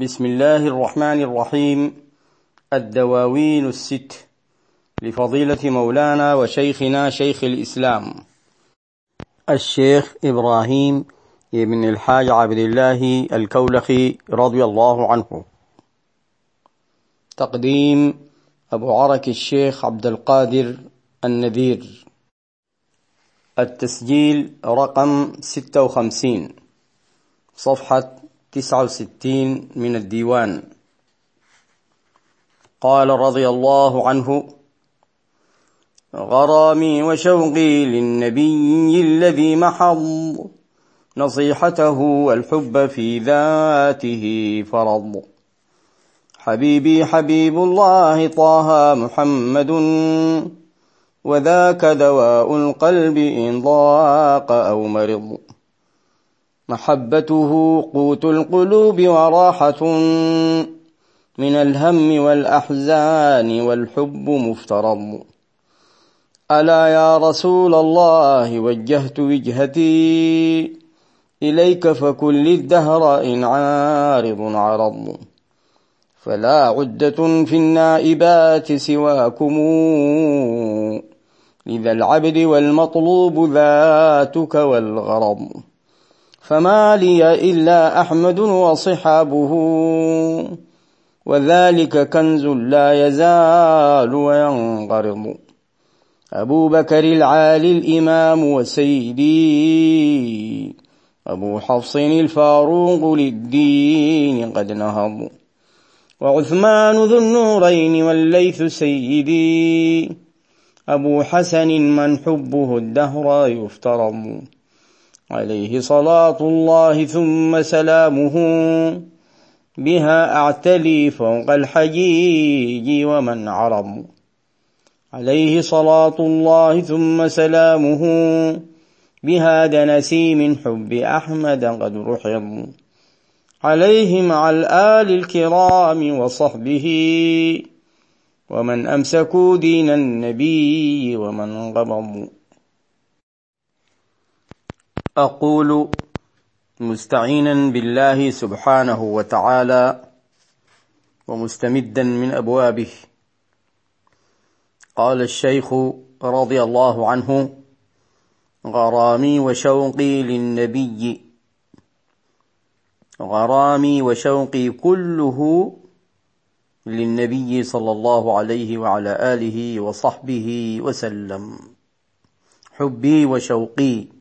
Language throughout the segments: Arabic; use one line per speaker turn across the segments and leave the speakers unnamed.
بسم الله الرحمن الرحيم. الدواوين الست لفضيلة مولانا وشيخنا شيخ الإسلام الشيخ إبراهيم ابن الحاج عبد الله الكولخي رضي الله عنه. تقديم أبو عرك الشيخ عبد القادر النذير. التسجيل رقم ستة وخمسين صفحة تسعة وستين من الديوان. قال رضي الله عنه غرامي وشوقي للنبي الذي محض نصيحته والحب في ذاته فرض. حبيبي حبيب الله طه محمد وذاك دواء القلب إن ضاق أو مرض. محبته قوت القلوب وراحة من الهم والأحزان والحب مفترض. ألا يا رسول الله وجهت وجهتي إليك فكل الدهر إن عارض عرض. فلا عدة في النائبات سواكم. لذا العبد والمطلوب ذاتك والغرض. فما لي إلا أحمد وصحابه وذلك كنز لا يزال وينقرض. أبو بكر العالي الإمام وسيدي أبو حفص الفاروق للدين قد نهض. وعثمان ذو النورين والليث سيدي أبو حسن من حبه الدهر يفترض. عليه صلاة الله ثم سلامه بها أعتلي فوق الحجيج ومن عرض عليه صلاة الله ثم سلامه بها دنسي من حب أحمد قد رحض عليه مع الآل الكرام وصحبه ومن أمسكوا دين النبي ومن قبضوا أقول مستعينا بالله سبحانه وتعالى ومستمدا من أبوابه. قال الشيخ رضي الله عنه غرامي وشوقي للنبي. غرامي وشوقي كله للنبي صلى الله عليه وعلى آله وصحبه وسلم. حبي وشوقي.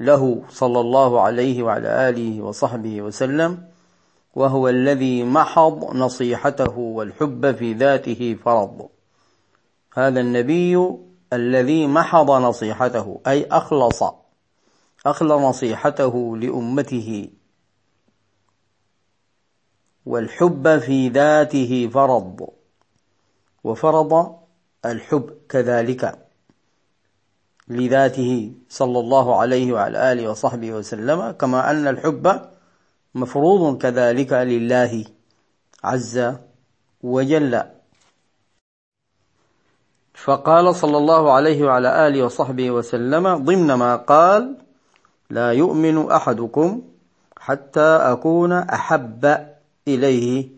له صلى الله عليه وعلى آله وصحبه وسلم وهو الذي محض نصيحته والحب في ذاته فرض. هذا النبي الذي محض نصيحته أي أخلص أخلص نصيحته لأمته. والحب في ذاته فرض وفرض الحب كذلك. لذاته صلى الله عليه وعلى آله وصحبه وسلم كما أن الحب مفروض كذلك لله عز وجل. فقال صلى الله عليه وعلى آله وصحبه وسلم ضمن ما قال لا يؤمن أحدكم حتى أكون أحب إليه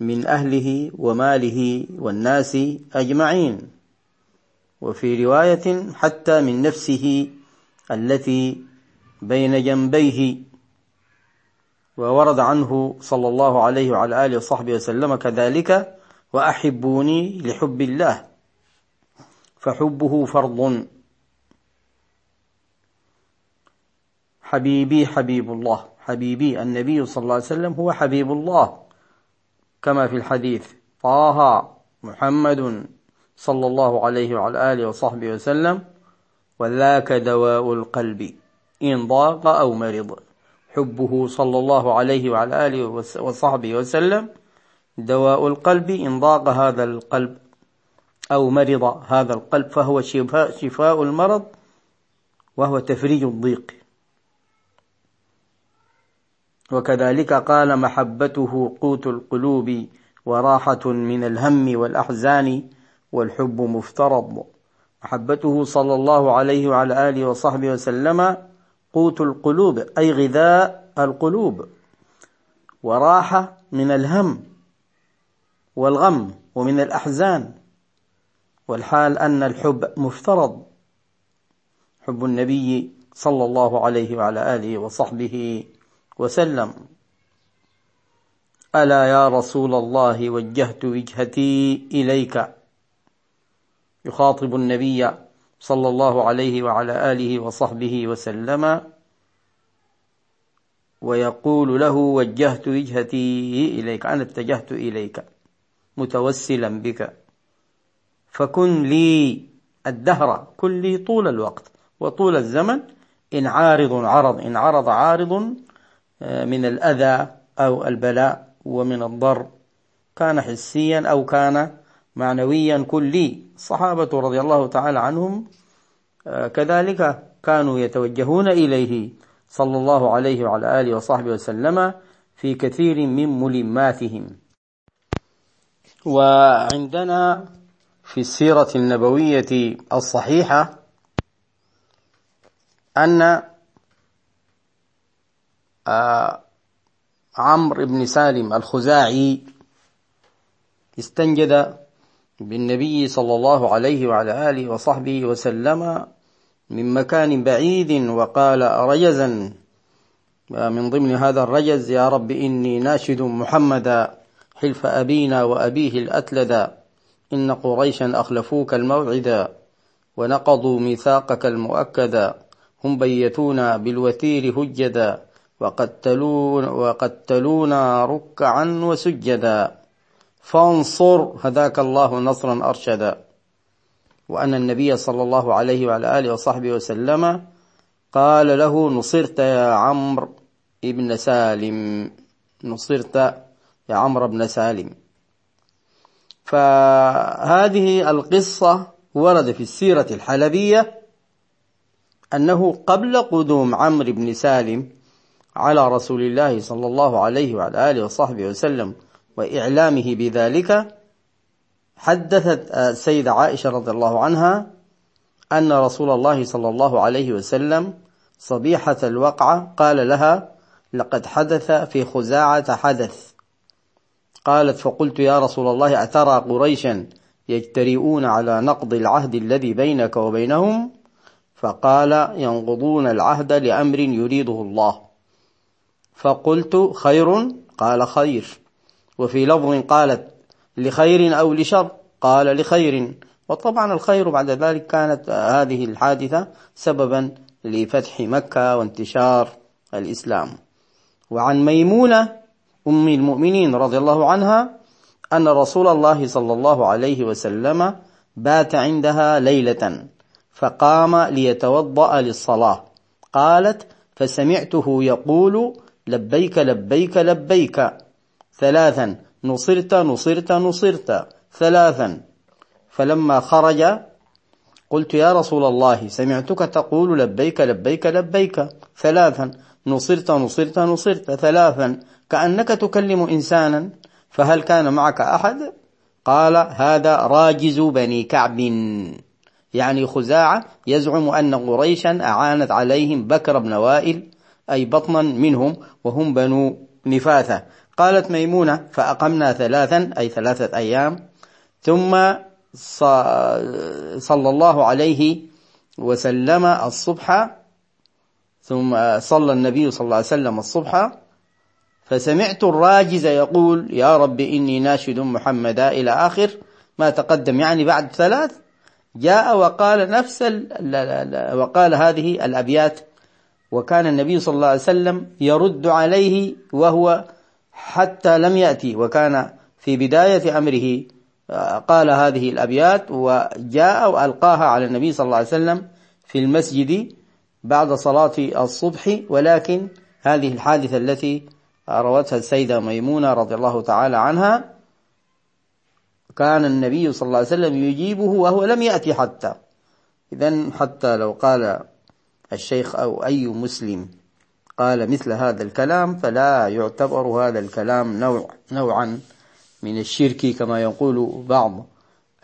من أهله وماله والناس أجمعين. وفي رواية حتى من نفسه التي بين جنبيه وورد عنه صلى الله عليه وعلى آله وصحبه وسلم كذلك وأحبوني لحب الله فحبه فرض. حبيبي حبيب الله حبيبي النبي صلى الله عليه وسلم هو حبيب الله كما في الحديث طه محمد صلى الله عليه وعلى آله وصحبه وسلم وذاك دواء القلب إن ضاق أو مرض حبه صلى الله عليه وعلى آله وصحبه وسلم دواء القلب إن ضاق هذا القلب أو مرض هذا القلب فهو شفاء, شفاء المرض وهو تفريج الضيق وكذلك قال محبته قوت القلوب وراحة من الهم والأحزان والحب مفترض. محبته صلى الله عليه وعلى آله وصحبه وسلم قوت القلوب أي غذاء القلوب. وراحة من الهم والغم ومن الأحزان. والحال أن الحب مفترض. حب النبي صلى الله عليه وعلى آله وصحبه وسلم. ألا يا رسول الله وجهت وجهتي إليك. يخاطب النبي صلى الله عليه وعلى آله وصحبه وسلم ويقول له وجهت وجهتي إليك أنا اتجهت إليك متوسلا بك فكن لي الدهر كن لي طول الوقت وطول الزمن إن عارض عرض إن عرض عارض آه، من الأذى أو البلاء ومن الضر كان حسيا أو كان معنويا كلي. الصحابة رضي الله تعالى عنهم آه، كذلك كانوا يتوجهون إليه صلى الله عليه وعلى آله وصحبه وسلم في كثير من ملماتهم. وعندنا في السيرة النبوية الصحيحة أن آه، عمرو بن سالم الخزاعي استنجد بالنبي صلى الله عليه وعلى آله وصحبه وسلم من مكان بعيد وقال رجزا من ضمن هذا الرجز يا رب إني ناشد محمدا حلف أبينا وأبيه الأتلدا إن قريشا أخلفوك الموعدا ونقضوا ميثاقك المؤكدا هم بيتونا بالوتير هجدا وقتلون وقتلونا ركعا وسجدا. فانصر هداك الله نصرا أرشدا. وأن النبي صلى الله عليه وعلى آله وصحبه وسلم قال له نصرت يا عمرو ابن سالم. نصرت يا عمرو بن سالم. فهذه القصة ورد في السيرة الحلبية أنه قبل قدوم عمرو بن سالم على رسول الله صلى الله عليه وعلى آله وصحبه وسلم وإعلامه بذلك حدثت السيدة عائشة رضي الله عنها أن رسول الله صلى الله عليه وسلم صبيحة الوقعة قال لها لقد حدث في خزاعة حدث قالت فقلت يا رسول الله أترى قريشا يجترئون على نقض العهد الذي بينك وبينهم؟ فقال ينقضون العهد لأمر يريده الله فقلت خير؟ قال خير وفي لفظ قالت لخير أو لشر قال لخير. وطبعا الخير بعد ذلك كانت هذه الحادثة سببا لفتح مكة وانتشار الإسلام. وعن ميمونة أم المؤمنين رضي الله عنها أن رسول الله صلى الله عليه وسلم بات عندها ليلة فقام ليتوضأ للصلاة. قالت فسمعته يقول لبيك لبيك لبيك ثلاثا. نصرت نصرت نصرت. ثلاثا. فلما خرج قلت يا رسول الله سمعتك تقول لبيك لبيك لبيك. ثلاثا. نصرت نصرت نصرت. ثلاثا. كأنك تكلم إنسانا. فهل كان معك أحد؟ قال هذا راجز بني كعب. يعني خزاعة يزعم أن قريشا أعانت عليهم بكر بن وائل أي بطنا منهم وهم بنو نفاثة قالت ميمونة فأقمنا ثلاثا أي ثلاثة أيام. ثم صلى الله عليه وسلم الصبح. ثم صلى النبي صلى الله عليه وسلم الصبح. فسمعت الراجز يقول يا رب إني ناشد محمدا إلى آخر ما تقدم. يعني بعد ثلاث جاء وقال نفس وقال هذه الأبيات وكان النبي صلى الله عليه وسلم يرد عليه وهو حتى لم يأتي وكان في بداية أمره آه، قال هذه الأبيات وجاء وألقاها على النبي صلى الله عليه وسلم في المسجد بعد صلاة الصبح ولكن هذه الحادثة التي روتها السيدة ميمونة رضي الله تعالى عنها كان النبي صلى الله عليه وسلم يجيبه وهو لم يأتي حتى. إذا حتى لو قال الشيخ أو أي مسلم قال مثل هذا الكلام فلا يعتبر هذا الكلام نوع نوعا من الشرك كما يقول بعض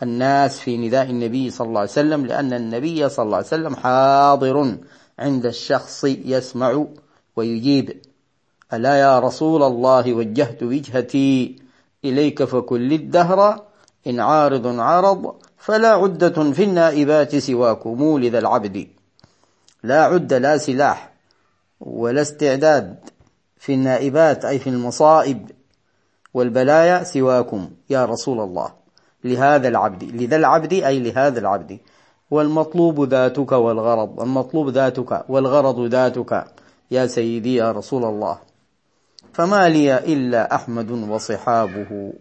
الناس في نداء النبي صلى الله عليه وسلم لأن النبي صلى الله عليه وسلم حاضر عند الشخص يسمع ويجيب. ألا يا رسول الله وجهت وجهتي إليك فكل الدهر إن عارض عرض فلا عدة في النائبات سواكم لذا العبد. لا عد لا سلاح ولا استعداد في النائبات أي في المصائب والبلايا سواكم يا رسول الله لهذا العبد لذا العبد أي لهذا العبد. والمطلوب ذاتك والغرض المطلوب ذاتك والغرض ذاتك يا سيدي يا رسول الله. فما لي إلا أحمد وصحابه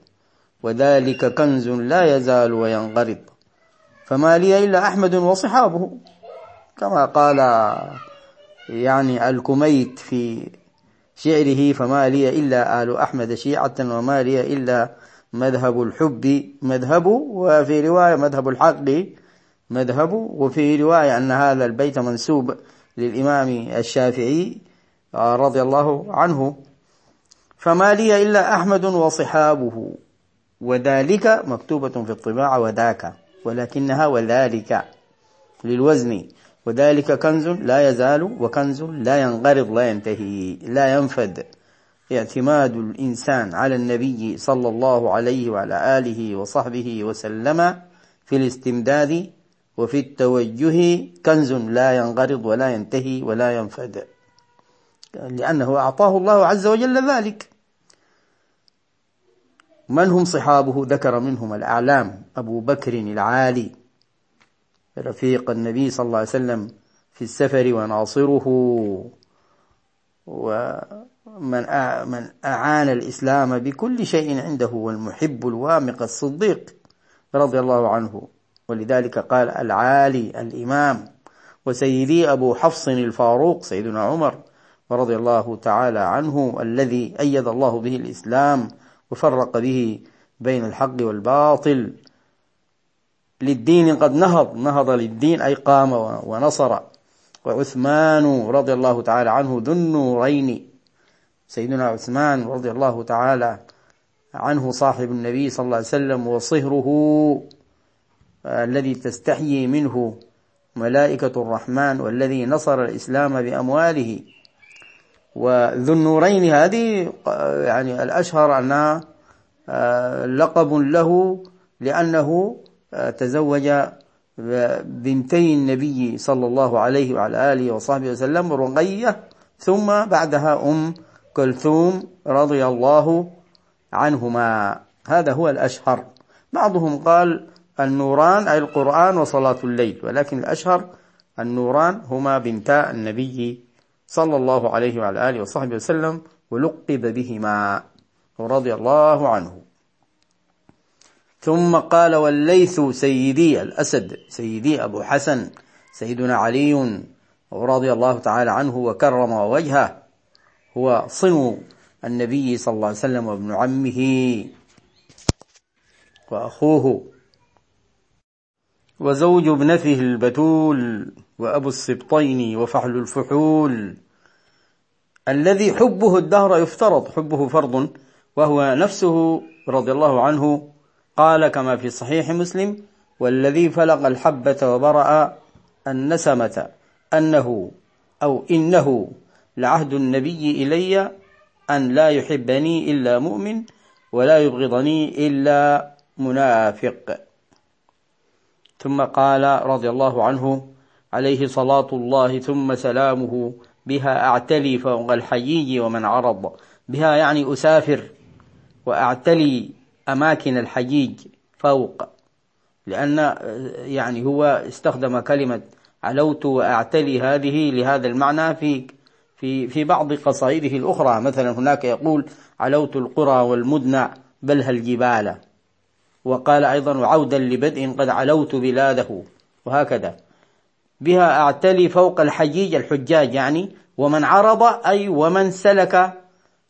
وذلك كنز لا يزال وينقرض. فما لي إلا أحمد وصحابه. كما قال يعني الكميت في شعره فما لي إلا آل أحمد شيعة وما لي إلا مذهب الحب مذهب وفي رواية مذهب الحق مذهب وفي رواية أن هذا البيت منسوب للإمام الشافعي رضي الله عنه. فما لي إلا أحمد وصحابه وذلك مكتوبة في الطباعة وذاك ولكنها وذلك للوزن. وذلك كنز لا يزال وكنز لا ينقرض لا ينتهي لا ينفد. اعتماد الإنسان على النبي صلى الله عليه وعلى آله وصحبه وسلم في الاستمداد وفي التوجه كنز لا ينقرض ولا ينتهي ولا ينفد. لأنه أعطاه الله عز وجل ذلك. من هم صحابه؟ ذكر منهم الأعلام أبو بكر العالي. رفيق النبي صلى الله عليه وسلم في السفر وناصره. ومن من أعان الإسلام بكل شيء عنده والمحب الوامق الصديق رضي الله عنه. ولذلك قال العالي الإمام وسيدي أبو حفص الفاروق سيدنا عمر رضي الله تعالى عنه الذي أيد الله به الإسلام وفرق به بين الحق والباطل. للدين قد نهض نهض للدين أي قام ونصر. وعثمان رضي الله تعالى عنه ذو النورين. سيدنا عثمان رضي الله تعالى عنه صاحب النبي صلى الله عليه وسلم وصهره الذي تستحيي منه ملائكة الرحمن والذي نصر الإسلام بأمواله. وذو النورين هذه يعني الأشهر أنها آه، لقب له لأنه آه، تزوج بنتي النبي صلى الله عليه وعلى آله وصحبه وسلم رقية ثم بعدها أم كلثوم رضي الله عنهما. هذا هو الأشهر. بعضهم قال النوران أي القرآن وصلاة الليل ولكن الأشهر النوران هما بنتا النبي صلى الله عليه وعلى آله وصحبه وسلم ولقب بهما رضي الله عنه. ثم قال والليث سيدي الأسد سيدي أبو حسن سيدنا علي رضي الله تعالى عنه وكرم وجهه هو صنو النبي صلى الله عليه وسلم وابن عمه وأخوه. وزوج ابنته البتول وأبو السبطين وفحل الفحول. الذي حبه الدهر يفترض حبه فرض وهو نفسه رضي الله عنه قال كما في صحيح مسلم والذي فلق الحبة وبرأ النسمة أنه أو إنه لعهد النبي إلي أن لا يحبني إلا مؤمن ولا يبغضني إلا منافق. ثم قال رضي الله عنه عليه صلاة الله ثم سلامه بها أعتلي فوق الحيي ومن عرض بها يعني أسافر وأعتلي أماكن الحجيج فوق لأن يعني هو استخدم كلمة علوت وأعتلي هذه لهذا المعنى في في في بعض قصائده الأخرى. مثلا هناك يقول علوت القرى والمدن بلها الجبال وقال أيضا وعودا لبدء قد علوت بلاده وهكذا. بها أعتلي فوق الحجيج الحجاج يعني ومن عرض أي ومن سلك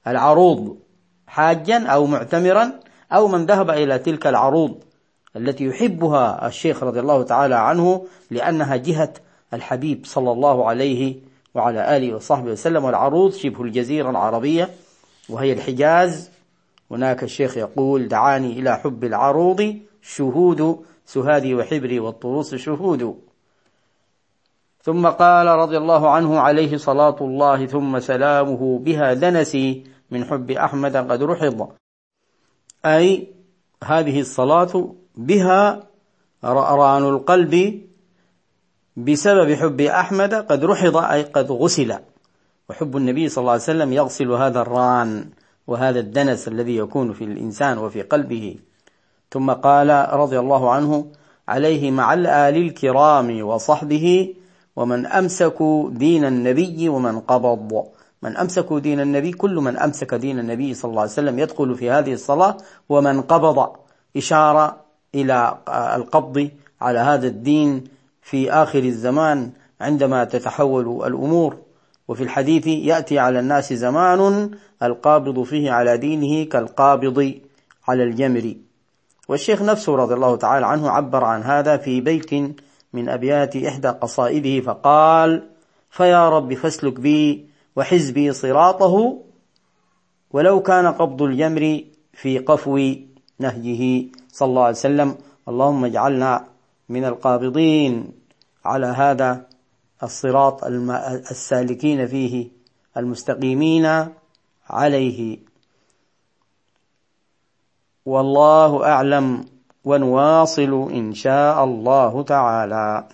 العروض حاجا أو معتمرا أو من ذهب إلى تلك العروض التي يحبها الشيخ رضي الله تعالى عنه لأنها جهة الحبيب صلى الله عليه وعلى آله وصحبه وسلم والعروض شبه الجزيرة العربية وهي الحجاز. هناك الشيخ يقول دعاني إلى حب العروض شهود سهادي وحبري والطروس شهود. ثم قال رضي الله عنه عليه صلاة الله ثم سلامه بها دنسي من حب أحمد قد رحض أي هذه الصلاة بها رأران القلب بسبب حب أحمد قد رحض أي قد غسل. وحب النبي صلى الله عليه وسلم يغسل هذا الران وهذا الدنس الذي يكون في الإنسان وفي قلبه. ثم قال رضي الله عنه عليه مع الآل الكرام وصحبه ومن أمسكوا دين النبي ومن قبض من أمسكوا دين النبي كل من أمسك دين النبي صلى الله عليه وسلم يدخل في هذه الصلاة ومن قبض إشارة إلى القبض على هذا الدين في آخر الزمان عندما تتحول الأمور. وفي الحديث يأتي على الناس زمان القابض فيه على دينه كالقابض على الجمر. والشيخ نفسه رضي الله تعالى عنه عبر عن هذا في بيت من أبيات إحدى قصائده فقال فيا رب فاسلك بي وحزبي صراطه ولو كان قبض الجمر في قفو نهجه صلى الله عليه وسلم. اللهم اجعلنا من القابضين على هذا الصراط السالكين فيه المستقيمين عليه. والله أعلم ونواصل إن شاء الله تعالى.